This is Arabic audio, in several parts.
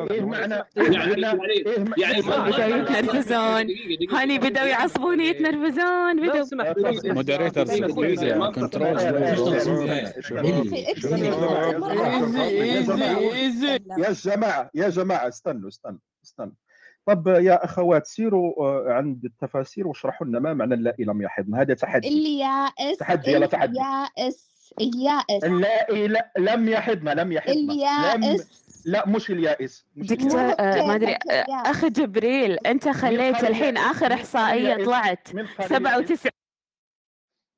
إيه معنى إيه يعني يعني إيه يعني يتنرفزون. هاني بدأوا يعصبون يتنرفزون بدأوا please control يا جماعة يا جماعة استنوا استنوا استنوا طب يا أخوات سيروا آه، عند التفاسير واشرحوا لنا ما معنى اللائي لم يحضن هذا تحدي اليائس تحدي، يلا تحدي. اليائس اليائس اللائي لا لم يحضن لم يحضن لم اليائس لا مش اليائس مش دكتور اليائس. آه، ما أدري آه،؟ اخ جبريل أنت خليت الحين؟ آخر إحصائية؟ طلعت من قال 97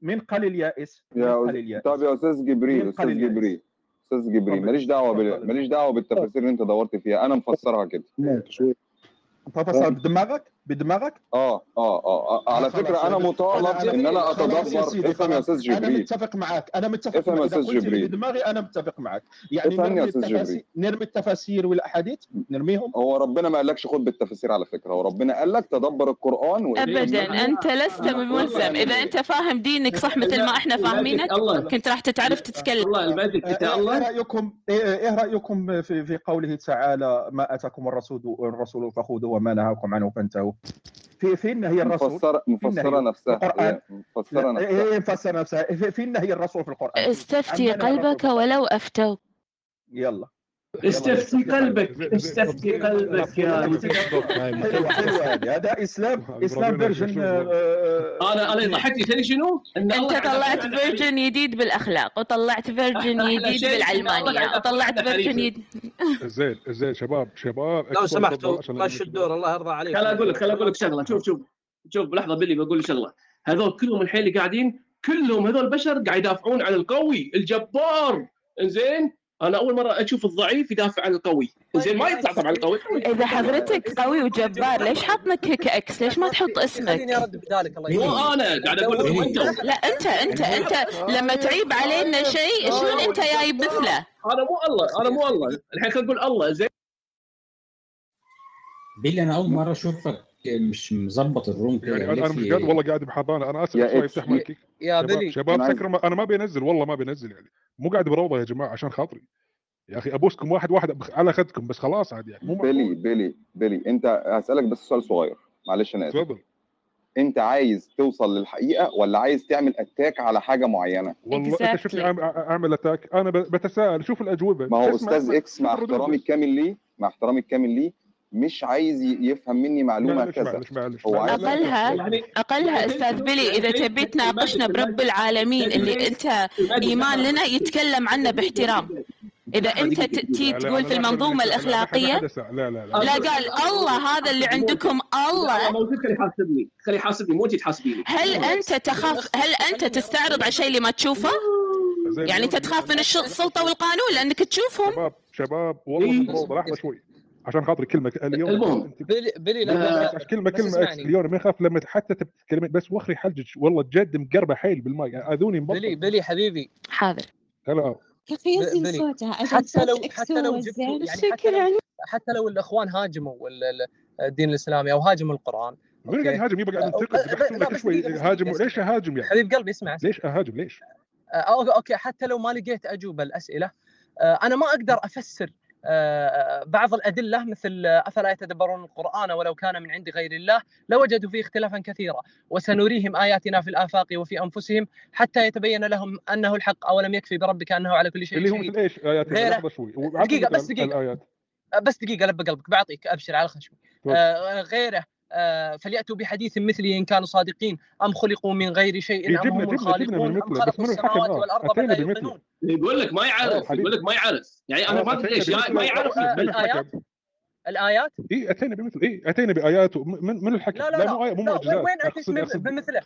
من قال اليائس؟ من يا أستاذ جبريل أستاذ؟ جبريل أستاذ جبريل. ماليش دعوة بال... ماليش دعوة بالتفاسير اللي أنت دورت فيها أنا مفسرها كده انت فصل بدماغك بدماغك آه آه آه, آه. على. فكرة أنا مطالب إن أنا يا أتدبر سيدي، إفهم يا. أستاذ أنا جبريل متفق معك أنا متفق إفهم يا معك قلت لي جبريل. بدماغي أنا متفق معك يعني يا نرمي التفاسير جبريل. نرمي التفاسير والأحاديث نرميهم هو ربنا ما قالكش خد بالتفاسير على فكرة هو ربنا قال لك تدبر القرآن. ابدا أنت لست ملزم إذا أنت فاهم دينك صح مثل ما إحنا فاهمينك كنت راح تتعرف تتكلم الله إيه انت إيه الله رأيكم إيه إيه رأيكم في في قوله تعالى ما أتاكم الرسول الرسول فخذوه وما نهاكم عنه فانتهوا في فين هي الرسول مفسرة النهي؟ نفسها القرآن. هي مفسرة لا، نفسها إيه مفسر نفسها في- فين هي الرسول في القرآن استفتي قلبك. ولو أفتوك يلا استفتي قلبك استفتي قلبك يا حلوة حلوة هذه هذا اسلام إسلام version أنا أنا ضحكتني تدري شنو؟ إن أنت طلعت version جديد بالأخلاق وطلعت version جديد بالعلمانيه وطلعت version. جديد زين زين شباب شباب لو سمحتوا مشوا الدور الله يرضى عليك خل أقول لك خل أقول لك شغلة. شوف شوف شوف بلحظة بلي بقول لك شغلة. هذول كلهم الحين اللي قاعدين كلهم هذول البشر قاعد يدافعون عن القوي الجبار. إنزين؟ أنا اول مره أشوف الضعيف يدافع عن القوي. انزين ما يطلع طبعا القوي. إذا حضرتك قوي وجبار ليش حاطنك هيك إكس ليش ما تحط خليني اسمك؟ أرد بدالك الله مو أنا قاعد أقول لكم أنتم لا أنت أنت أنت لما تعيب علينا شيء شلون أنت جاي مثله أنا مو الله أنا مو الله. الحين خلينا نقول الله زين. بيلي أنا أول مرة أشوفك. مش مظبط ال room كده يعني أنا مش قاعد؟ والله قاعد بحضانة. أنا آسف يا بس ما إكس- يفتح مايكك يا شباب بلي شباب سكر ما- أنا ما بينزل والله ما بينزل يعني. مو قاعد بروضة يا جماعة عشان خاطري. يا أخي أبوسكم واحد واحد على خدكم بس خلاص عاد يعني مو بيلي بيلي بيلي أنت هسألك بس سؤال صغير. معلش أنا آسف. تفضل. أنت عايز توصل للحقيقة ولا عايز تعمل attack على حاجة معينة؟ والله أنت Exactly. شفتني أعمل- أعمل attack أنا ب- بتساءل. شوف الأجوبة. ما هو أستاذ إكس مع احترامي. الكامل ليه مع احترامي الكامل ليه مش عايز يفهم مني معلومه معلش كذا معلش معلش هو. عايز- اقلها يعني اقلها أستاذ بيلي اذا تبي تناقشنا برب العالمين اللي انت ايمان لنا يتكلم عنه باحترام اذا انت ت- تي لا، لا، تقول في المنظومه الاخلاقيه. لا لا لا لا قال الله هذا اللي عندكم الله موجود خليه يحاسبني خليه يحاسبني مو تحاسبيني هل انت تخاف هل انت تستعرض على شيء اللي ما تشوفه. يعني انت تخاف من الش- السلطه والقانون لانك تشوفهم شباب شباب والله إيه. لحظه شوي عشان خاطري كلمة اليوم المهم. بلي بلي لا، كلمه كلمة إكس. اليوم ما يخاف لما حتى تتكلمين بس وخري حلجك والله جد مقربة حيل بالماي يعني أذوني مبطل بلي بلي حبيبي حاضر هلا يا أخي. صوتها حتى لو صوت حتى لو جبتوا. يعني حتى لو يعني حتى لو الإخوان هاجموا ال- ال- الدين الإسلامي أو هاجموا القرآن من قاعد يهاجم يبغى قاعد أه، ينتقد أه، لك بس شوي دقيقة، بس هاجم دقيقة. ليش أهاجم يعني حبيب قلبي اسمع ليش أهاجم ليش؟ أو- okay حتى لو ما لقيت أجوبة الأسئلة أنا ما أقدر أفسر بعض الأدلة مثل آه، أفلا يتدبرون القرآن ولو كان من عند غير الله لوجدوا فيه اختلافا كثيرا وسنريهم آياتنا في الآفاق وفي أنفسهم حتى يتبين لهم أنه الحق اولم يكفي بربك أنه على كل شيء اللي هو مثل إيش؟ آيات غيره. لحظه شوي. دقيقة، بس دقيقة. الآيات. آه، بس دقيقة لب قلبك. بعطيك أبشر على خشمي. آه، غيره. آه، فلياتوا بحديث مثله ان كانوا صادقين ام خلقوا من غير شيء إيه، ام جبنا- هم الخالقون بس خلقوا؟ السماوات آه، والارض بل لا. يوقنون يقول لك ما يعرف. يقول لك ما يعرف يعني آه، ما أتينا ليش. ما يعرف آه،؟ الآيات؟ اي أتينا بمثل اي أتينا بآيات. من من الحكم؟ لا لا لا, مو آية- مو لا معجزات. وين اتيت بمثله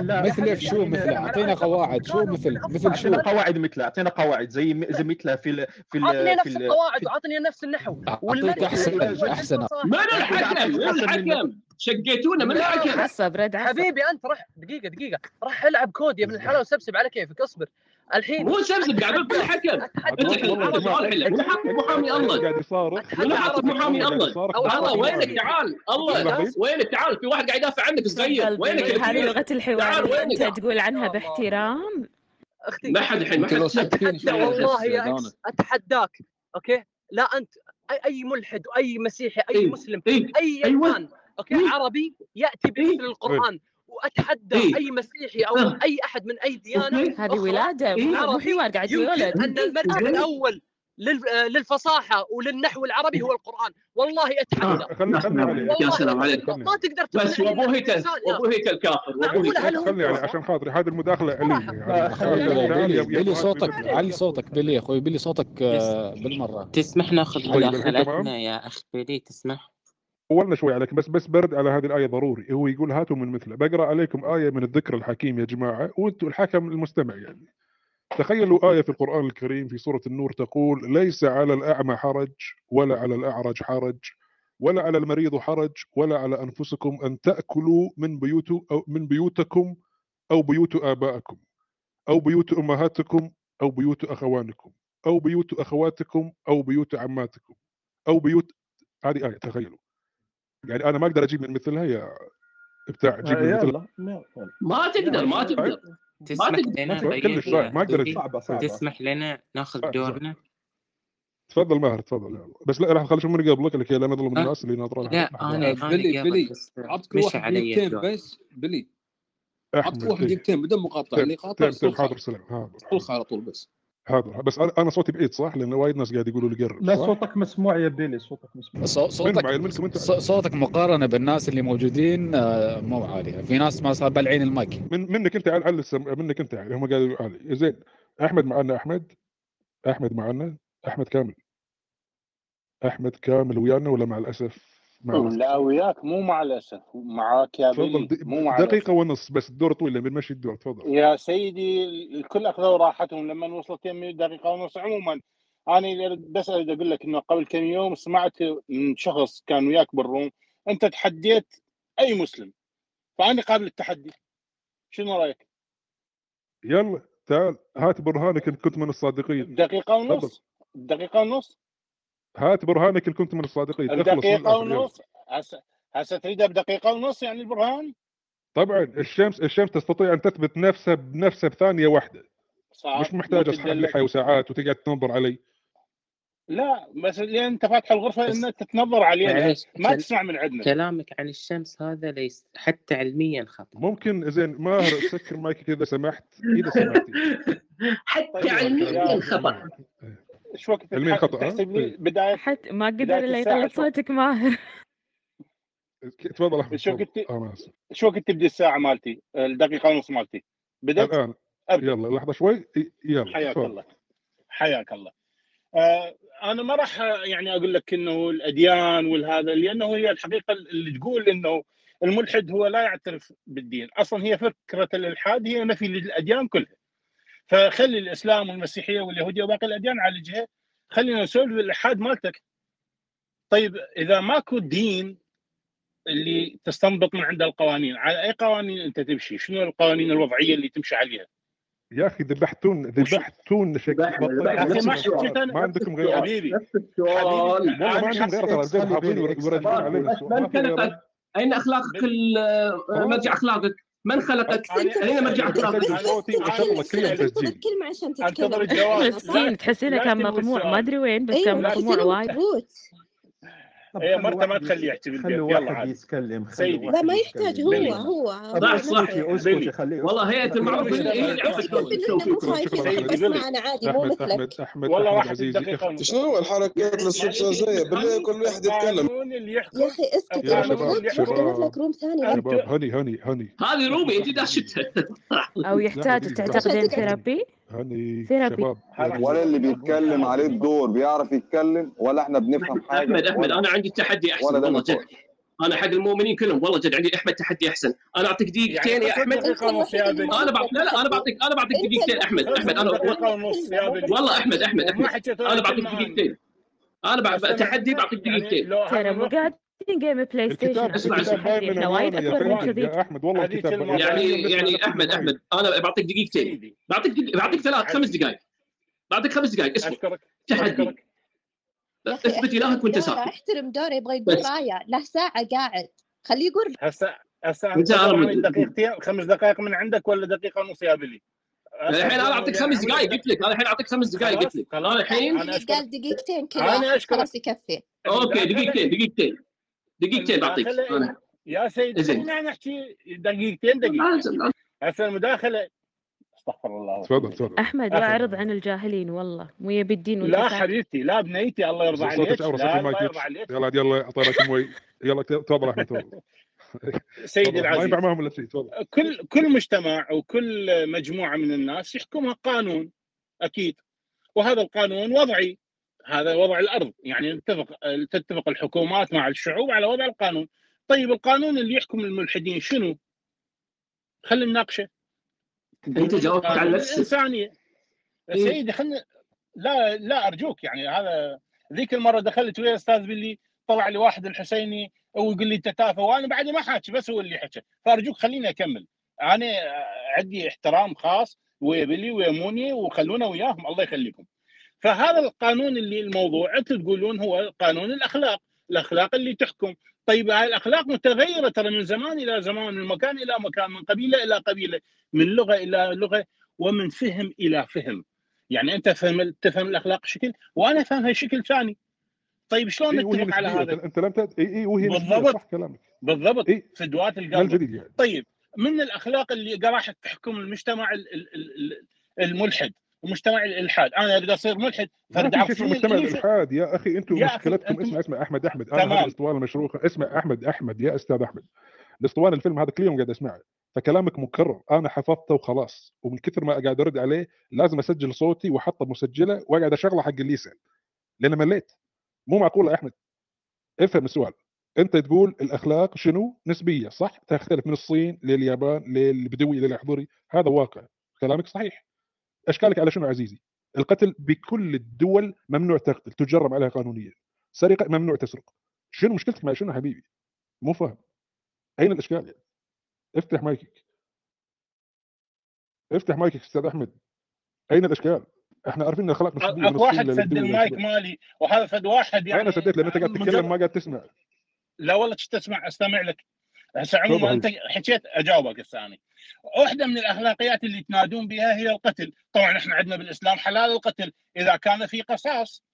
لا مثل شو مثل؟ أعطينا قواعد. شو مثل؟ مثل شو؟ قواعد مثلها أعطينا قواعد. زي زي مثلها في ال في ال عطني في نفس ال- القواعد وعطني نفس النحو. أعطيك احسن احسن من الحكم؟ من الحكم شقيتونا من لا. الحكم. عصب رد حبيبي أنت رح دقيقة دقيقة. راح ألعب كود يا ابن الحلال وسبسب على كيفك. اصبر. الحين مو سبسب قاعد أقول اتحدى انت مو حامي الله. قاعد يصارخ حق عربي. محامي الله. الله وينك تعال الله. وينك تعال في واحد قاعد يدافع عنك صغير وينك يا هذه؟ لغه الحوار تعال اللي وينك؟ أنت تقول عنها. باحترام؟ أختي. ما حد الحين اتحدى والله يا إكس أتحداك. Okay؟ لا أنت أي أي ملحد واي مسيحي أي إيه. مسلم إيه. أي أيوة. كان okay؟ إيه. عربي يأتي بمثل القرآن. وأتحدى إيه. أي مسيحي أو آه. أي أحد من أي ديانة. هذه ولادة إيه. مو حوار قاعد يولد. أن المرجع زين. الأول لل- آه، للفصاحة وللنحو العربي هو القرآن. والله أتحدى. آه. خلي خلي علي يا والله سلام عليك أتحدى. ما تقدر بس وابو إنه هيكل إنسان يا وابو هيكل كافر وابو معقولة هل هيكل هو خلي علي؟ عشان خاطري. هذه المداخلة علي يعني تعال بيلي يا- بيلي يا- صوتك يا- علي صوتك بيلي يا أخوي. بيلي صوتك آه، بالمرة تسمح ناخذ طيب،؟ مداخلتنا يا أخ بيلي؟ تسمح؟ طولنا شوي عليك بس بس برد على هذه الآية ضروري. هو يقول هاتوا من مثله. بقرأ عليكم آية من الذكر الحكيم يا جماعة وأنتم الحكم المستمع يعني. تخيلوا آية في القرآن الكريم في سورة النور تقول ليس على الأعمى حرج ولا على الأعرج حرج ولا على المريض حرج ولا على أنفسكم أن تأكلوا من بيوت أو من بيوتكم أو بيوت آبائكم أو بيوت أمهاتكم أو بيوت أخوانكم أو بيوت أخواتكم أو بيوت عماتكم أو بيوت هذه آية تخيلوا. يعني أنا ما أقدر أجيب من مثلها يا ابتاع جيب من آه، مثلها ما- ما تقدر ما تقدر. تسمح تقدر. لنا ما طيب. ما أقدر. صعبة صعبة. تسمح لنا ناخذ. دورنا؟ تفضل ماهر تفضل يلا. بس لا راح اخلي شو من قبلك لكي لا نظلم أه؟ الناس اللي ناطرين لا أنا أنا بلي- بلي، بس عط كل مش واحد دقيقتين بس بلي. عط أحمد كل واحد. دقيقتين بدون مقاطعة اللي صلخه حاضر سلام حاضر. على طول بس. حاضر بس أنا صوتي بعيد صح؟ لأن وايد ناس قاعد يقولوا لي قرب لا؟ صوتك مسموع يا بيلي صوتك مسموع. صوتك صوتك مقارنة بالناس اللي موجودين آه، مو عالي في ناس ما صار بالعين المايك. من منك أنت على على السم... منك أنت يعني هم قاعدوا يقولوا علي زين أحمد معنا أحمد؟ أحمد معنا؟ أحمد كامل. أحمد كامل ويانا ولا مع الأسف؟ لا وياك مو مع الاسف معاك يا بيلي مو مع دقيقة ونص بس الدور طويل لما بنمشي الدور تفضل. يا سيدي الكل أخذوا راحتهم لما وصلت دقيقة ونص. عموما أنا بس أريد أقول لك إنه قبل كم يوم سمعت من شخص كان وياك بالروم أنت تحديت أي مسلم فأنا قابل التحدي. شنو رأيك؟ يلا تعال هات برهانك إن كنت من الصادقين. دقيقة ونص. دقيقة ونص؟ هات برهانك ان كنت من الصادقين. دقيقه ونص. هسه هسه تريدها بدقيقة ونص يعني البرهان؟ طبعا الشمس الشمس تستطيع أن تثبت نفسها بنفسها بثانية واحدة. صعب مش محتاج تدلك. لحى وساعات وتقعد تنظر علي. لا بس اللي أنت فاتح الغرفة إنك تتنظر علينا ما كل- تسمع من عندنا. كلامك عن الشمس هذا ليس حتى علميا خطأ. ممكن زين ماهر سكر مايكك إذا سمحت. إذا سمحتي. حتى طيب، علميا يا- خطأ. إيش وقت علميا؟ تحسب لي طيب. بدايه حتى ما قدر إلا يطلع شو؟ صوتك ماهر. تفضل أحمد شو أنا اسف شو وقت تبدي الساعة مالتي؟ الدقيقة ونص مالتي. بدأت؟ الآن. ابدا يلا لحظة شوي. يلا حياك تفضل. الله. حياك الله. آه أنا ما راح آه، يعني أقول لك إنه الأديان والهذا لأنه هي الحقيقة اللي تقول إنه الملحد هو لا يعترف بالدين. أصلا هي فكرة الإلحاد هي نفي للأديان كلها. فخلي الإسلام والمسيحية واليهودية وباقي الأديان على جهه خلينا نسولف الالحاد مالتك. طيب إذا ماكو دين اللي تستنبط من عنده القوانين على أي قوانين أنت تمشي؟ شنو القوانين الوضعية اللي تمشي عليها؟ يا أخي ذبحتون ذبحتون ما عندكم غير حبيبي نفس السؤال. والله ما أنا عندهم غير ترى زين حافظين ويردون علينا؟ أين أخلاقك ال- مرجع أخلاقك؟ من خلقك؟ اخلاقك؟ أنا- صوتي أنا- تسجيل عشان تتكلم مسكين تحسينه كان مطموع. ما أدري وين بس أيوه كان مطموع وايد. هي خلي مرته ما تخليه يحكي بالبيت يلا واحد عاد يتكلم. لا واحد ما يحتاج. هو هو. صح، صح. اسكتي بيلي. اسكتي خليه والله. المعروف بيلي. هي اللي عرفت أحمد. اسمع أنا عادي مو أحمد مثلك. أحمد أحمد والله واحد دقيقة شنو الحركات الاستفزازيه بالله كل واحد يتكلم. يا أخي اسكت يا يا شباب، شباب. لك room ثاني شباب هني هني هني هذه روبي أنت داشتها أو يحتاج. تعتقدين. therapy؟ هني therapy. شباب. ولا اللي بيتكلم عليه الدور بيعرف يتكلم ولا إحنا بنفهم حاجة أحمد أحمد أنا عندي تحدي أحسن والله جد. أنا حق المؤمنين كلهم والله جد عندي أحمد تحدي أحسن. أنا أعطيك دقيقتين يعني يا أحمد. أنا بعطيك لا لا أنا بعطيك أنا بعطيك دقيقتين أحمد أحمد أنا والله أحمد أحمد أحمد. أنا بعطيك دقيقتين. أنا أنا- تحدي بعطيك يعني دقيقتين. ترى مو قاعدين game PlayStation اسمع، اسمع. تحدي من كذي. يا أحمد والله الكتاب يعني يعني أحمد. أحمد أنا بعطيك دقيقتين. بعطيك بعطيك ثلاث خمس دقائق بعطيك خمس دقائق اسمع. تحدي. اثبت إلهك وأنت ساكت. أحترم دوره يبغى يقول. راية. له ساعة قاعد. خليه يقول. هسه هسه دقيقتين خمس دقائق من عندك ولا دقيقة ونص يا بلي؟ الحين أنا أعطيك خمس دقائق قلت لك. أنا الحين أعطيك خمس دقائق قلت لك. أنا الحين قال دقيقتين أشكرك. خلاص يكفي. أوكي دقيقتين دقيقتين. دقيقتين بعطيك. يا سيدي زين. خلينا نحكي دقيقتين دقيقتين. هسه المداخلة. استغفر الله. تفضل تفضل. أحمد أخي. يعرض عن الجاهلين والله. مو يبي الدين لا. حبيبتي لا بنيتي الله يرضى عليك. لا الله يرضى عليك. يلا يلا اعطيناك موي يلا تفضل أحمد تفضل. سيدي. ما العزيز. ينفع معهم إلا شيء تفضل. كل كل مجتمع وكل مجموعة من الناس يحكمها قانون أكيد. وهذا القانون وضعي. هذا وضع الأرض. يعني نتفق تتفق الحكومات مع الشعوب على وضع القانون. طيب القانون اللي يحكم الملحدين شنو؟ خلينا نناقشه. أنت جاوبت على نفسك. الانسانيه إيه. سيدي خلنا لا لا أرجوك يعني هذا ذيك المرة دخلت ويا أستاذ بلي طلع لي واحد الحسيني ويقول لي انت تافه وأنا بعد ما حاكي بس هو اللي حكى. فأرجوك خليني أكمل. أنا عندي احترام خاص ويا بلي ويا موني وخلونا وياهم. الله يخليكم. فهذا القانون اللي الموضوع أنتم تقولون هو قانون الأخلاق الأخلاق اللي تحكم طيب هاي الأخلاق متغيرة ترى من زمان إلى زمان من مكان إلى مكان من قبيلة إلى قبيلة من لغة إلى لغة ومن فهم إلى فهم يعني أنت فهم تفهم الأخلاق شكل وأنا فهمها شكل ثاني طيب شلون إيه نتفق على. هذا؟ انت لم تد... اي اي وهي بالضبط. صح كلامك بالضبط إيه؟ فدوات القلب يعني طيب من الأخلاق اللي راح تحكم المجتمع ال- ال- ال- ال- الملحد ومجتمع الإلحاد. أنا أريد أصير ملحد فرد عفريت مجتمع الإلحاد يا أخي أنتم مشكلتكم أنتم- اسمع اسمع أحمد أحمد أنا هذه. الأسطوانة المشروخة. اسمع أحمد أحمد يا أستاذ أحمد. الأسطوانة الفيلم هذا كل يوم قاعد أسمعه. فكلامك مكرر. أنا حفظته وخلاص. ومن كثر ما قاعد أرد عليه لازم أسجل صوتي وأحطه مسجله وأقعد أشغله حق اللي يسأل. لأن مليت. مو معقول يا أحمد. افهم السؤال. أنت تقول الأخلاق شنو؟ نسبية صح؟ تختلف من الصين لليابان للبدوي للأحضري. هذا واقع. كلامك صحيح. أشكالك على شنو عزيزي؟ القتل بكل الدول ممنوع تقتل تجرم عليها قانونيا. سرقة ممنوع تسرق. شنو مشكلتك مع شنو حبيبي؟ مو فاهم. أين الأشكال يعني؟ افتح مايكك. افتح مايكك أستاذ أحمد. أين الأشكال؟ إحنا عارفين إن الاخلاق واحد سد المايك. مالي وهذا فد واحد يعني أنا سديت؟ لأن أنت قاعد تتكلم ما قاعد تسمع. لا والله شو تسمع أستمع لك. هسه عموما انت. حكيت اجاوبك أنا واحدة من الاخلاقيات اللي تنادون بها هي القتل. طبعا إحنا عندنا بالإسلام حلال القتل إذا كان في قصاص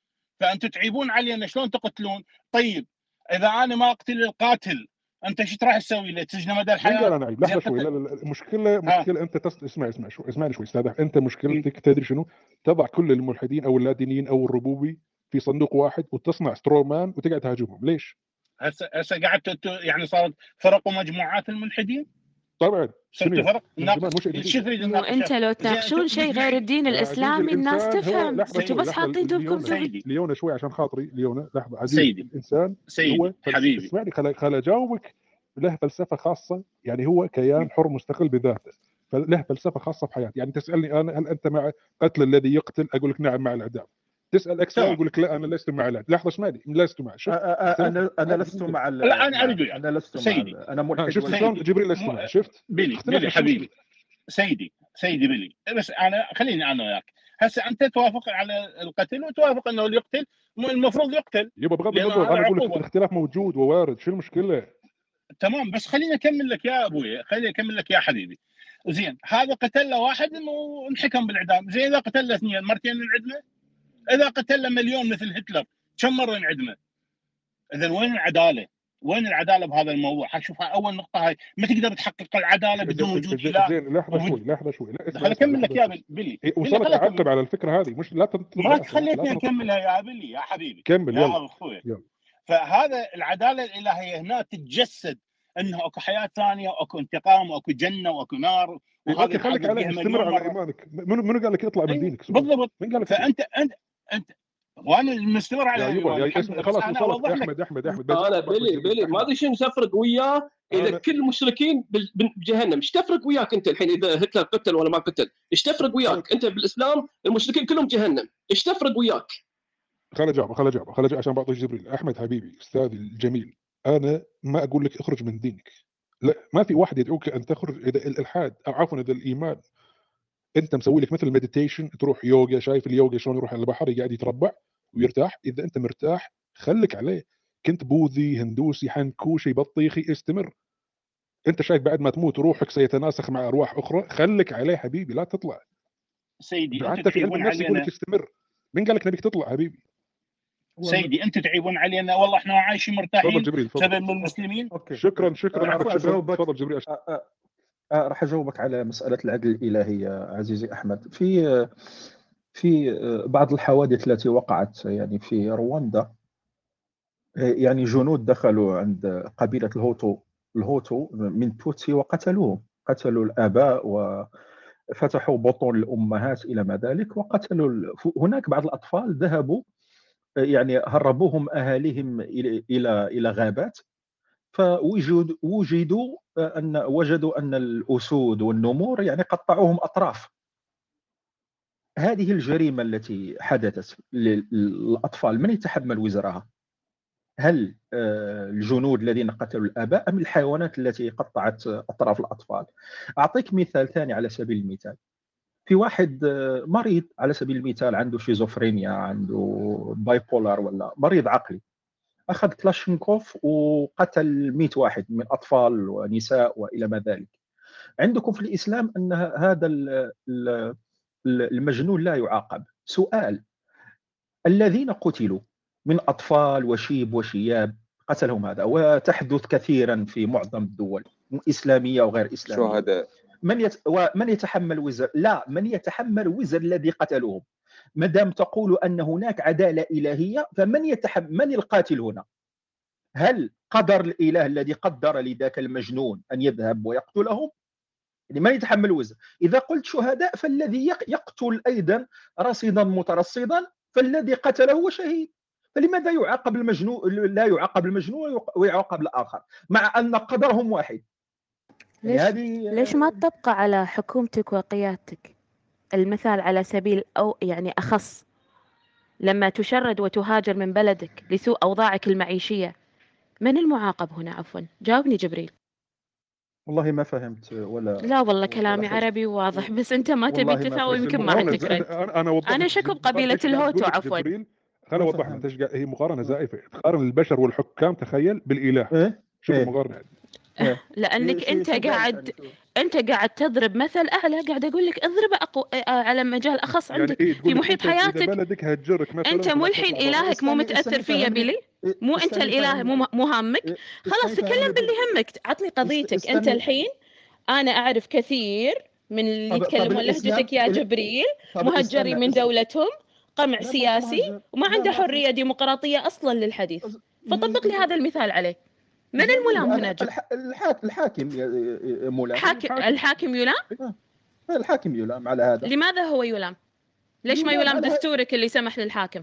فأنتم تعيبون علينا شلون تقتلون. طيب إذا أنا ما أقتل القاتل أنت إيش راح تسوي؟ له تسجنه مدى الحياة؟ عيب زين لحظة شوي. لا لا لا المشكلة ها. مشكلة أنت تص... اسمع اسمع شوي اسمعني شوي أستاذ. أنت مشكلتك تدري شنو؟ تضع كل الملحدين أو اللادينيين أو الربوبي في صندوق واحد وتصنع سترومان وتقعد تهاجمهم. ليش؟ هسه هسه قعدت ت- يعني صارت فرق ومجموعات الملحدين؟ طبعا. صرتوا شنو فرق؟ مش تريد؟ أنت لو تناقشون أنتم شيء غير الدين الإسلامي الناس تفهم. شوي بس حاطين دوبكم سيدي. ليونا شوي عشان خاطري. ليونا لحظة عزيزي سيدي. الإنسان سيدي. هو. حبيبي. اسمعني خل خل اجاوبك له فلسفة خاصة يعني هو كيان حر مستقل بذاته. فله فلسفة خاصة في حياته يعني تسألني أنا هل أنت مع قتل الذي يقتل؟ أقول لك نعم مع الإعدام. تسأل أكثر يقول لك لا أنا لست مع الاعدام لحظه اسمعني لست مع. اختلفنا أنا أنا لست مع لا أنا اريد مع وياك أنا لست مع سيدي. ال- أنا ملحد شفت شلون؟ جبريل لست معه شفت؟ بلي شو حبيبي. سيدي سيدي بلي بس أنا خليني أنا وياك. هسه أنت توافق على القتل وتوافق إنه اللي يقتل المفروض يقتل. يبا بغض النظر أنا أقول لك الاختلاف موجود ووارد شو المشكلة؟ تمام بس خليني أكمل لك يا أبوي خليني أكمل لك يا حبيبي. زين هذا قتل له واحد وانحكم بالإعدام. زين إذا قتل له اثنين مرتين انعدمه إذا قتل له مليون مثل هتلر كم مرة انعدمه؟ اذا وين العدالة؟ وين العدالة بهذا الموضوع؟ حشوفها أول نقطة هاي ما تقدر تحقق العدالة بدون وجود اله زين لحظة شوي لحظة شوي. لا خليني أكمل لك يا بلي. إيه، بلي وصلت اعقب على الفكرة هذه مش لا ما خليتني اكملها يا بلي يا حبيبي. كمل يلا. أخوي. فهذا العدالة الإلهية هنا تتجسد إنه أكو حياة ثانية واكو انتقام واكو جنة وأكو نار. إيه، وهذا خليك بها استمر على إيمانك. منو منو قال لك اطلع من أيوه دينك بالضبط. من قال لك فانت انت أنت وأنا مستمر على بس خلاص وصلت لك. أحمد أحمد أحمد. أنا بلي بلي ما احمد أدري شنو تفرق وياه إذا كل المشركين بجهنم. إيش تفرق وياك أنت الحين إذا هتلر قتل ولا ما قتل؟ إيش تفرق وياك؟ أنت بالإسلام المشركين كلهم جهنم. إيش تفرق وياك؟ خل اجاوب خل اجاوب خل اجاوب عشان بعطيك جبريل. أحمد حبيبي استاذي الجميل أنا ما أقول لك اخرج من دينك. لا ما في واحد يدعوك أن تخرج إذا الإلحاد أو عفوا إذا الإيمان انت مسوي لك مثل المديتيشن تروح يوغا شايف اليوغا شلون يروح على البحر يقعد يتربع ويرتاح. إذا أنت مرتاح خليك عليه. كنت بوذي هندوسي حنكوشي بطيخي استمر. أنت شايف بعد ما تموت روحك سيتناسخ مع أرواح أخرى خليك عليه حبيبي لا تطلع. سيدي حتى في علم النفس يقول لك استمر. مين قال لك نبيك تطلع حبيبي؟ سيدي أنتم تعيبون علينا. والله إحنا عايشين تفضل مرتاحين جبريل بسبب تفضل انه المسلمين. Okay. شكرا شكرا. اجاوبك تفضل جبريل. آه، راح أجاوبك على مسألة العدل الالهي يا عزيزي أحمد. في في بعض الحوادث التي وقعت يعني في رواندا يعني جنود دخلوا عند قبيلة الهوتو الهوتو من توتسي وقتلوهم قتلوا الآباء وفتحوا بطون الأمهات إلى ما ذلك وقتلوا ال- هناك بعض الأطفال ذهبوا يعني هربوهم أهاليهم إلى إلى غابات. فوجد وجدوا ان وجدوا أن الأسود والنمور يعني قطعوهم أطراف هذه الجريمة التي حدثت للأطفال من يتحمل وزرها؟ هل آه، الجنود الذين قتلوا الآباء أم الحيوانات التي قطعت أطراف الأطفال؟ أعطيك مثال ثاني على سبيل المثال في واحد آه، مريض على سبيل المثال عنده شيزوفرينيا عنده bipolar ولا مريض عقلي أخذ كلاشينكوف وقتل 100 واحد من اطفال ونساء وإلى ما ذلك. عندكم في الإسلام أن هذا ال- ال- المجنون لا يعاقب. سؤال الذين قتلوا من أطفال وشيب وشياب قتلهم هذا؟ وتحدث كثيرا في معظم الدول إسلامية وغير إسلامية. شهداء. من يت... ومن يتحمل وزر؟ لا من يتحمل وزر الذي قتلوهم. ما دام تقول أن هناك عدالة إلهية فمن يتحمل من القاتل هنا؟ هل قدر الإله الذي قدر لذاك المجنون أن يذهب ويقتلهم؟ يعني من يتحمل وزر إذا قلت شهداء فالذي يق- يقتل أيضا رصيدا مترصدا فالذي قتله هو شهيد. فلماذا يعاقب المجنون لا يعاقب المجنون ويعاقب الآخر؟ مع أن قدرهم واحد. يعني ليش هذه ليش ما تبقى على حكومتك وقيادتك؟ المثال على سبيل أو يعني أخص. لما تشرد وتهاجر من بلدك لسوء أوضاعك المعيشية من المعاقب هنا عفوا؟ جاوبني جبريل. والله ما فهمت ولا لا والله كلامي ولا. عربي واضح بس أنت ما تبي فهمت. يمكن ما عندك رد. أنا أنا شكو قاعد الهوتو عفوا. ما اوضح قاعد- هي مقارنة زائفة. تقارن البشر والحكام تخيل بالإله. إيه؟ شوف إيه؟ المقارنة. أنت شو ذلك قاعد يعني أنت قاعد تضرب مثل أعلى قاعد أقول لك اضرب أقو... آه، على مجال أخص يعني عندك. إيه في تقول لك محيط أنت إذا حياتك بلدك هتجرك مثلا أنت مو الحين إلهك مو متأثر فيا بلي؟ إيه، مو أنت الإله مو مو هامك إيه، خلاص استني تكلم باللي يهمك. عطني قضيتك. أنت الحين أنا أعرف كثير من اللي يتكلمون لهجتك يا جبريل مهجرين من دولتهم قمع سياسي وما عنده في حرية ديمقراطية أصلا للحديث. فطبق لي هذا المثال عليه من الملام هنا الح- الحاكم مولانا حاكم الحاكم الحاكم يلام؟ آه، الحاكم يلام على هذا. لماذا هو يلام؟ ليش ما يلام دستورك اللي سمح للحاكم؟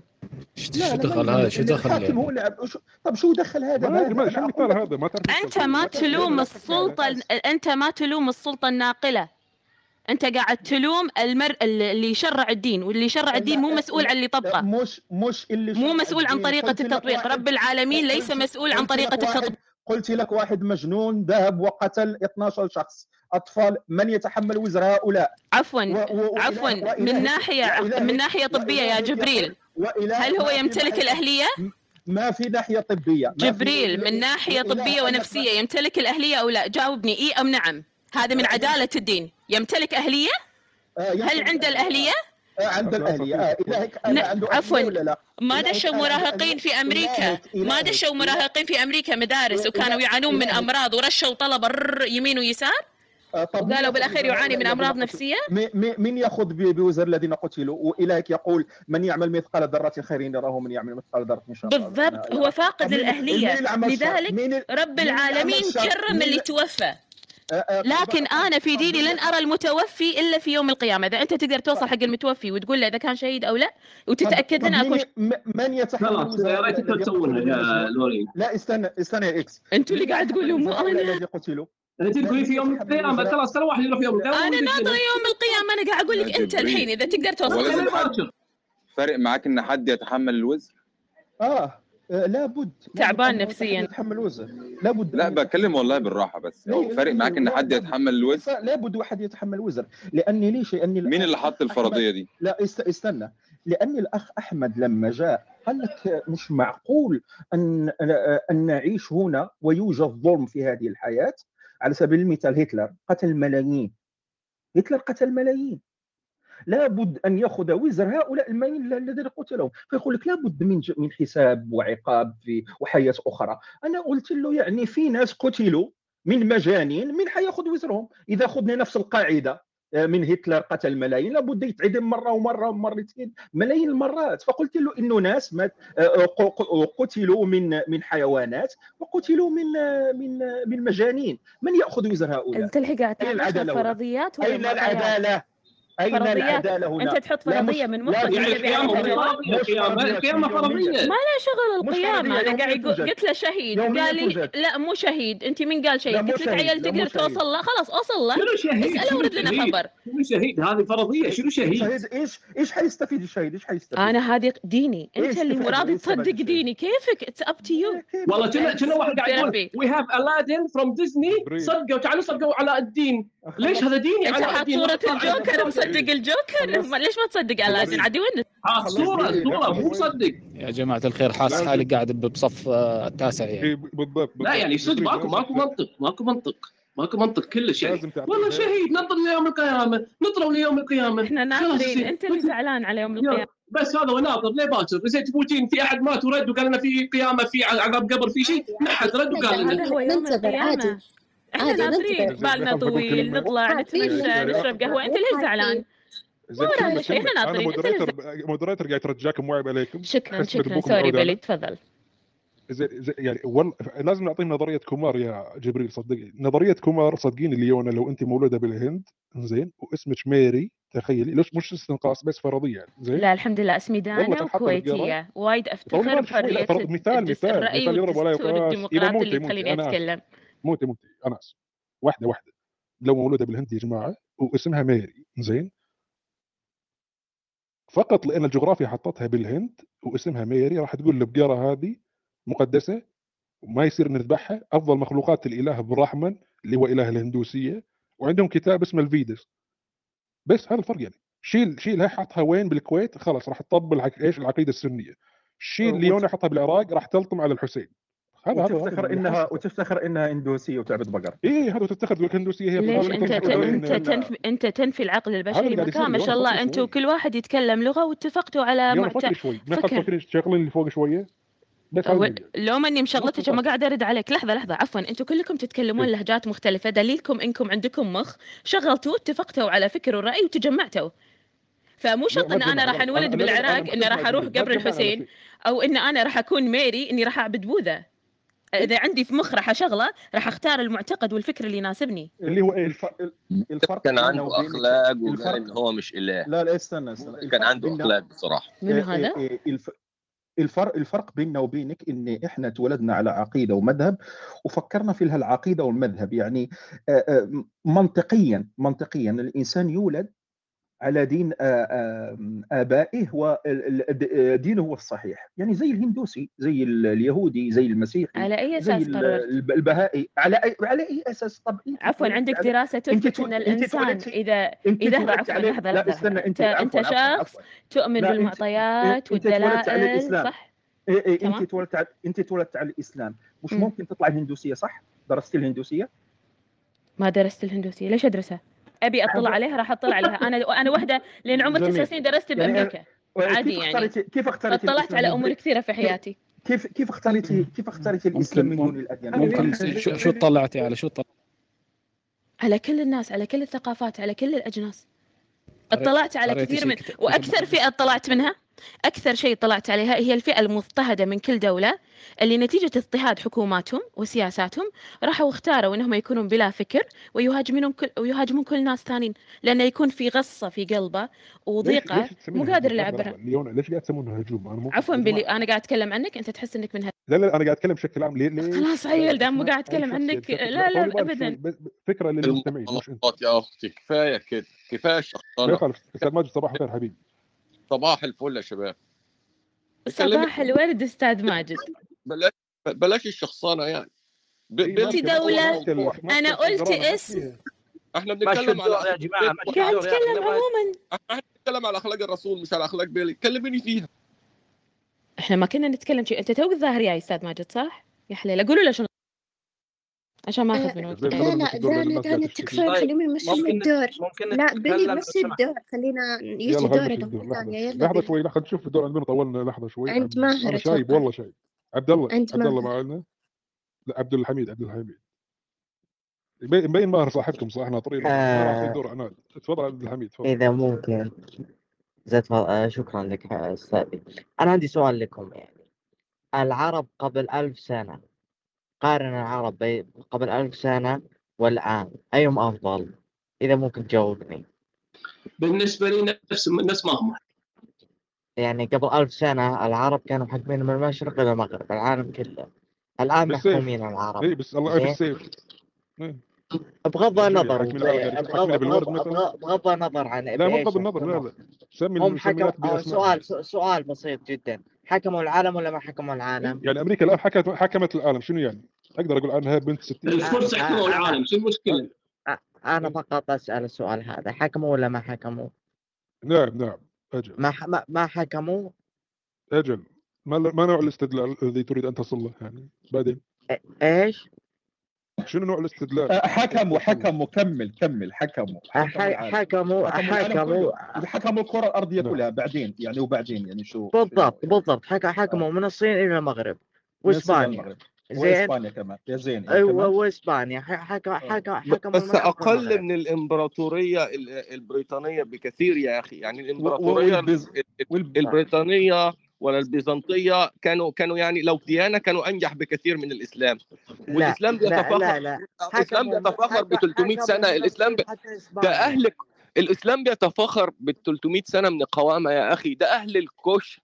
شو دخل هذا؟ شو دخل الحاكم هو يعني اللي عب- شو- طب شو دخل هذا؟ ما شو لك هذا؟ ما تعرف أنت ما تلوم السلطة أنت ما تلوم السلطة الناقلة. أنت قاعد تلوم المر اللي يشرع الدين واللي يشرع الدين مو مسؤول عن اللي لا طبقه. مش مش اللي مو شرع مسؤول عن طريقة التطبيق. رب العالمين ليس مسؤول عن طريقة التطبيق. قلت لك واحد مجنون ذهب وقتل 12 شخص. أطفال من يتحمل وزر هؤلاء؟ عفوا و- و- عفوا وإله- من ناحيه وإلهك- من ناحية طبية يا جبريل. وإله هل هو يمتلك الأهلية؟ ما في ناحية طبية. جبريل من ناحية وإله طبية ونفسية يمتلك الأهلية أو لا؟ جاوبني. إي أم نعم. هذا من عدالة الدين. يمتلك أهلية؟ آه، هل عنده الأهلية؟ عند الاهليه آه، إلهك ن- عنده عفوا. ولا لا؟ ما دشوا مراهقين في أمريكا؟ إلهك ما دشوا مراهقين في أمريكا؟ مدارس. وكانوا يعانون من. أمراض ورشوا طلبه يمين ويسار؟ آه، طب وقالوا بالأخير يعاني من أمراض؟ نفسية؟ من يأخذ ب- بوزر الذين قتلوا؟ وإلهك يقول من يعمل مثقال ذرة خير يراه من يعمل مثقال ذرة شر بالضبط. هو فاقد للاهليه لذلك رب العالمين كرم اللي توفى لكن أنا في ديني لن أرى المتوفي إلا في يوم القيامة. إذا أنت تقدر توصل حق المتوفي وتقول له إذا كان شهيد أو لا وتتأكد لنا أكو من يتحمل يا ريت أنتم الذي تسوونها يا؟ لورين لا استنى استنى يا إكس. أنتوا اللي قاعد تقولوا مو أنا. الذين قتلوا انت تقولي في يوم القيامة خلاص ترى واحد يروح يوم القيامة أنا ناطره يوم القيامة أنا قاعد أقول لك أنت. الحين إذا تقدر توصل فارق معاك إن حد يتحمل الوزر؟ آه. لابد. تعبان لابد أن نفسياً. يتحمل وزر لابد لا بتكلم والله بالراحة بس. لا، هو لا، فارق معاك إن حد. يتحمل الوزر لابد واحد يتحمل وزر لأني ليش؟ لأني مين اللي حط الفرضية دي؟ لا است- استنى. لأن الأخ أحمد لما جاء قال لك مش معقول أن أن نعيش هنا ويوجد ظلم في هذه الحياة؟ على سبيل المثال هتلر قتل ملايين. هتلر قتل ملايين. لابد أن يأخذ وزر هؤلاء الملايين الذين قتلهم فيقول لك لابد من من حساب وعقاب في وحياة أخرى. أنا قلت له يعني في ناس قتلوا من مجانين من حيأخذ وزرهم. إذا أخذنا نفس القاعدة آه، من هتلر قتل ملايين لابد يتعدم مرة ومرة ومرتين ملايين المرات. فقلت له إنه ناس مات آه، قتلوا من من حيوانات وقتلوا من من من مجانين. من يأخذ وزر هؤلاء؟ أنت الحين قاعد هنا؟ فرضيات ولا اين؟ العدالة. أين فرضيات العداله هنا أنت تحط فرضية من مخك يعني القيامة القيامة فرضية ما له شغل فرضية، أنا قاعد يقول. قلت له شهيد. قال لي. لا مو شهيد. أنت مين قال شهيد؟ قلت لك مو تقدر. توصل له خلاص أوصل له. شنو شهيد؟ اسأله شنو ورد لنا شهيد؟ خبر. شنو شهيد؟ هذه فرضية. شنو شهيد؟ إيش إيش حيستفيد الشهيد؟ إيش حيستفيد؟ أنا هذه ديني. أنت اللي مو؟ راضي تصدق؟ ديني. كيفك؟ it's up to you والله كنا كنا واحد قاعد يقول. وي هاف الادين فروم ديزني. صدقوا. تعالوا صدقوا على الدين. ليش هذا ديني حاط الدين صورة الجوكر مصدق الجوكر؟ ليش ما تصدق على عادي وين ها صورة صورة مو مصدق يا جماعة الخير حاس حالي قاعد بصف آه، التاسع يعني. إيه، بالضبط لا يعني صدق ماكو ماكو منطق ماكو منطق ماكو منطق كلش يعني. والله. شهيد ننطر ليوم القيامة نطروا ليوم القيامة. إحنا ناطرين. أنت اللي زعلان على يوم يلا. القيامة. بس هذا هو ناطر ليه باكر؟ زين تفوتين في أحد مات ورد وقال لنا في قيامة في عقاب قبر في شيء. ما حد رد وقال لنا. هذا هو يوم القيامة. إحنا ناطرين بالنا طويل نطلع عارفين. نتمشى نشرب قهوة أنت ليش زعلان؟ زين ما ورانا شيء، أنا ناطرين. مودريتر مودريتر قاعد يترجاكم وعيب عليكم شكرا شكرا sorry. بلي تفضل زي زي يعني والله لازم نعطيهم نظرية كومار يا جبريل صدقني نظرية كومار صدقيني ليونا لو أنت مولودة بالهند زين واسمك ميري تخيلي ليش مش استنقاص بس فرضية يعني زين لا الحمد لله أسمي دانا. وكويتية وايد أفتخر فرض- مثال مثال الرأي مثال يضرب ولا يقاس. الديمقراطي اللي تخليني. أتكلم موتي موتي. أنا اسف واحدة واحدة. لو مولودة بالهند يا جماعة واسمها ميري زين. فقط لأن الجغرافيا حطتها بالهند واسمها ميري راح تقول البقره هذه مقدسة وما يصير نذبحها. أفضل مخلوقات الإله براحمن اللي هو إله الهندوسية. وعندهم كتاب اسمه الفيدس. بس هذا الفرق يعني. شيل شيل هاي حطها وين؟ بالكويت. خلاص راح تطبل إيش؟ العقيدة السنية. شيل ليونا حطها بالعراق راح تلطم على الحسين. هذا هذا وتفتخر انها. وتفتخر إنها إندوسية وتعبد بقر. إيه هذا تفتخر تقول لك الهندوسيه هي ليش أنت أنت تنفي أنت تنفي العقل البشري قاعد مكان ما شاء الله أنتم. كل واحد يتكلم لغة واتفقتوا على يلا معت... فكري شوي. فكر. شغلين اللي فوق شوية لو ماني مشغلتك ما قاعدة أرد عليك. لحظة لحظة. عفوا أنتم كلكم تتكلمون إيه. لهجات مختلفة. دليلكم إنكم عندكم مخ. شغلتوا اتفقتوا على فكر ورأي وتجمعتوا. فمو شرط إن أنا. راح أنولد بالعراق إني راح أروح قبر الحسين. أو إن أنا راح أكون ميري إني راح أعبد بوذا. إذا عندي في مخ راح أشغله راح أختار المعتقد والفكر اللي يناسبني. اللي هو؟ الف- الفرق كان بيننا عنده أخلاق وقال الفرق إن هو مش إله. لا لا استنى استنى. كان عنده أخلاق بصراحة. منو إيه هذا؟ إيه إيه الف... الفرق الفرق بيننا وبينك إن إحنا تولدنا على عقيدة ومذهب وفكرنا في هالعقيده والمذهب. يعني آه، آه، منطقيا منطقيا الإنسان يولد على دين آبائه ودينه هو الصحيح يعني زي الهندوسي زي ال- اليهودي زي المسيحي على أي زي أساس؟ الب- البهائي على أي على أي أساس طب أنت عفوا عندك دراسة تثبت إن الإنسان إذا إذا عفوا لحظه لا استنى. أنت أنت شخص تؤمن بالمعطيات والدلائل صح؟ إيه إيه. أنت تولدت على أنت تولدت على الإسلام مش مم. ممكن تطلع الهندوسية صح؟ درست الهندوسية؟ ما درست الهندوسية ليش أدرسها؟ أبي أطلع عليها راح أطلع عليها. أنا أنا وحدة لين عمر تسع. سنين درست يعني بأمريكا. عادي كيف يعني. كيف اختاريتي فاطلعت الإسلام؟ على أمور كثيرة في حياتي. كيف كيف اختاريتي كيف اختاريتي الإسلام من دون الأديان؟ ممكن شو شو اطلعتي على شو اطلعتي على كل الناس على كل الثقافات على كل الأجناس. اطلعت على كثير من وأكثر فئة طلعت منها. أكثر شيء طلعت عليها هي الفئة المضطهدة من كل دولة اللي نتيجة اضطهاد حكوماتهم وسياساتهم راحوا اختاروا إنهم يكونون بلا فكر ويهاجمون كل ويهاجمون كل ناس ثانيين لأنه يكون في غصة في قلبه ليش- ليش مو قادر يعبرها. ليونا ليش قاعد تسمونها هجوم؟ أنا مو عفوا. بلي أنا قاعد أتكلم عنك أنت تحس إنك من لا لا أنا قاعد أتكلم بشكل عام ليه ليه خلاص عيل دام مو قاعد أتكلم عنك لا لا ابدا فكرة للمستمعين يا أختي كفاية كده كفاية ما يخالف أستاذ ماجد صباح الخير حبيبي صباح الفل يا شباب. صباح الورد أستاذ ماجد. بلاش بلاش الشخصنه يعني. انت ما- ما- أنا قلت اسم. إحنا بنتكلم على يا جماعة قاعد. اتكلم عموما. إحنا بنتكلم على أخلاق الرسول مش على أخلاق بيلي. كلميني فيها. إحنا ما كنا نتكلم شيء. أنت توك الظاهر يا أستاذ ماجد صح؟ يا حليلة قولوا له شنو عشان ما أخذ من وقت. زين لا لا دانا دانا تشتكي تكفى طيب نمشي ممكن الدور ممكن لا بيلي مشي الدور خلينا يجي دور الدور يلا بيلي شوي لحظه نشوف الدور عندنا طولنا لحظة شوي. عند عبد ماهر أنا شايب والله شايب عبد الله عبد الله معنا؟ لا عبد الحميد عبد الحميد. مبين ماهر صاحبكم صح؟ ناطرين ما راح آه. دور. عناد تفضل عبد الحميد تفضل. إذا ممكن. ف- آه، شكرا لك أستاذي. أنا عندي سؤال لكم يعني. العرب قبل ألف سنة قارن العرب قبل ألف سنة والآن أيهم أفضل؟ إذا ممكن تجاوبني بالنسبة لي نفس نفس ما هم يعني قبل ألف سنة العرب كانوا محكمين من المشرق إلى المغرب العالم كله. الآن محكومين العرب. اي بس الله يعرف زين السيف. إيه. بغض النظر يعني بغض النظر عن لا مو بغض النظر لا لا. سمي هم آه، سؤال- سؤال بسيط جدا. حكموا العالم ولا ما حكموا العالم؟ يعني أمريكا الآن حكمت حكمت العالم شنو يعني؟ أقدر أقول عنها بنت 60 الفرس حكموا العالم شو المشكلة؟ أنا فقط أسأل السؤال هذا حكموا ولا ما حكموا؟ نعم نعم أجل ما ح- ما- ما حكموا أجل ما ما نوع الاستدلال الذي تريد أن تصل له يعني بعدين إيش؟ شنو نوع الاستدلال؟ آه، حكموا حكموا كمل كمل حكموا حكموا حكموا حكموا الكرة الأرضية نعم. كلها بعدين يعني وبعدين يعني شو؟ بالضبط بالضبط. حك- حكموا من الصين إلى المغرب. للمغرب زين. وإسبانيا كمان. يا زين إيه أيوة كمان. وإسبانيا. ح- حك- حك- ب- حكموا بس أقل من الإمبراطورية ال- البريطانية بكثير يا أخي. يعني الإمبراطورية. البريطانية ولا البيزنطية كانوا كانوا يعني لو ديانة كانوا أنجح بكثير من الإسلام. لا والإسلام لا بيتفاخر لا. لا الإسلام حكموا بيتفاخر ب حك- 300 حكموا سنه الإسلام ب... ده أهل الإسلام بيتفاخر بال 300 سنة من القوامه يا أخي. ده أهل الكوش.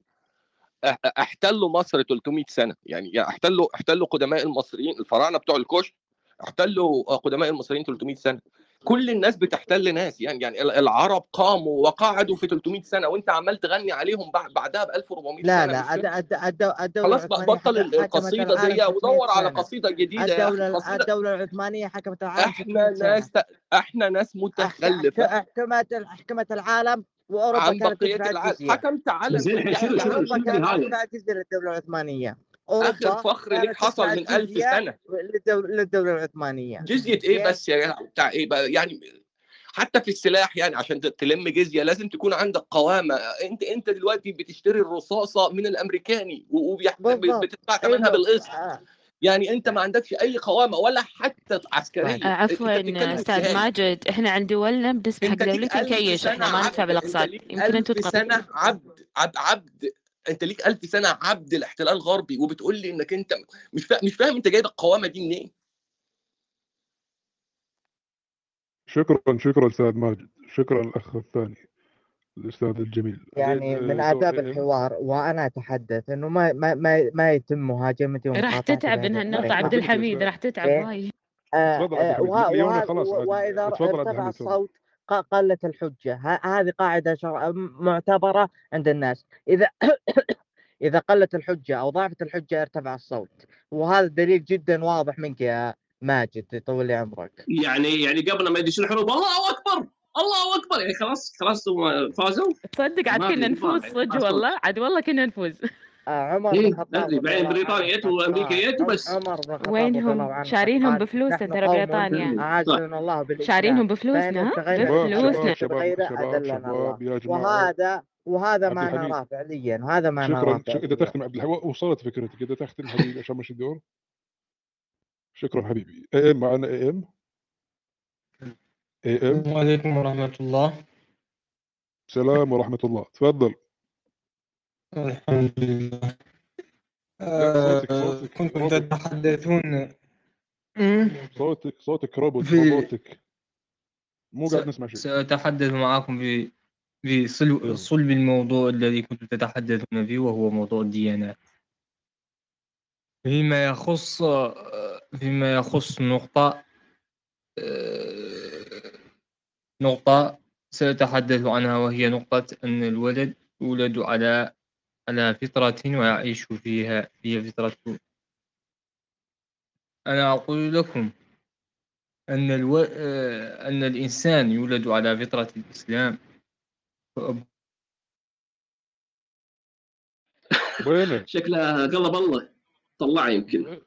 احتلوا مصر 300 سنة. يعني يعني احتلوا احتلوا قدماء المصريين الفراعنة بتوع الكوش احتلوا قدماء المصريين 300 سنة. كل الناس بتحتل ناس. يعني يعني ال- العرب قاموا وقعدوا في 300 سنة وانت عمال تغني عليهم بعد بعدها ب 1400 لا سنة لا فاهم. الد- الد- الدولة خلاص العثمانية بطل القصيده العالم دي 600 ودور على قصيدة جديدة. يا أخي الدولة قصيده الدولة العثمانية حكمت العالم إحنا 600 سنة. ناس إحنا ناس متخلفة. حكمت حكمت العالم وأوروبا عن كانت بقية تدفع العالم. حكمت عالم زين الحين يعني شنو كانت؟ تدفع الجزية العثمانية اخر فخر لك حصل من ألف الجزية سنة. للدولة, للدولة العثمانية. جزية إيه بس يا جدع؟ بتاع إيه بقى؟ يعني حتى في السلاح يعني عشان تلم جزية لازم تكون عندك قوامة. أنت أنت دلوقتي بتشتري الرصاصة من الأمريكاني وبتدفع ثمنها بالقسط. آه. يعني أنت ما عندكش أي قوامة ولا حتى عسكرية. عفوا أستاذ ماجد إحنا عند دولنا بنسمح حق دولتنا سنه إحنا ما ندفع بالأقساط. يمكن تقطعوا سنة عبد عبد عبد. أنت ليك ألف سنة عبد الاحتلال الغربي وبتقول لي إنك أنت مش فاهم مش فاهم أنت جايب القوامة دي منين. شكرا شكرا أستاذ ماجد. شكرا الأخ الثاني الأستاذ الجميل. يعني زين من آه، آداب سؤال- الحوار وأنا أتحدث إنه ما ما ما, ما يتم مهاجمتي راح تتعب من هالنقطة الطريقة عبد الحميد راح تتعب وايد. آه، آه، خلاص تفضل عبد ارتفع الصوت قلت الحجة ه- هذه قاعدة شرع معتبرة عند الناس. إذا إذا قلت الحجة أو ضعفت الحجة ارتفع الصوت وهذا دليل جدا واضح منك يا ماجد طول لي عمرك. يعني يعني قبل ما يدشون الحروب الله أكبر! الله أكبر! يعني خلاص خلاص فازوا. تصدق عاد كنا نفوز صدق. والله. عاد والله كنا نفوز. عمر بن إيه الخطاب بعدين جت عم- وبس عمر بن وينهم؟ شارينهم بفلوسنا ترى بريطانيا. أعزنا الله شارينهم بفلوسنا؟ بفلوسنا؟ وهذا وهذا ما نراه فعليا وهذا ما نراه شكرا. شك... إذا تختم عبد الحميد وصلت فكرتك. إذا تختم حبيبي عشان مش الدور؟ شكرا حبيبي. اي إم معنا اي إم؟ اي إم؟ السلام عليكم ورحمة الله. سلام ورحمة الله. تفضل. الحمد لله. صوتك آه، صوتك كنتم روبوت تتحدثون. صوتك صوتك روبوت في روبوتك. مو قاعد نسمع شيء. سأتحدث معكم في في صلب الموضوع الذي كنتم تتحدثون فيه وهو موضوع الديانات. فيما يخص فيما يخص نقطة آه، نقطة سأتحدث عنها وهي نقطة أن الولد يولد على على فطرة ويعيش فيها هي فطرة. أنا أقول لكم أن ألو... آه، أن الإنسان يولد على فطرة الإسلام. فأب- وينه؟ شكله قلب الله طلع يمكن.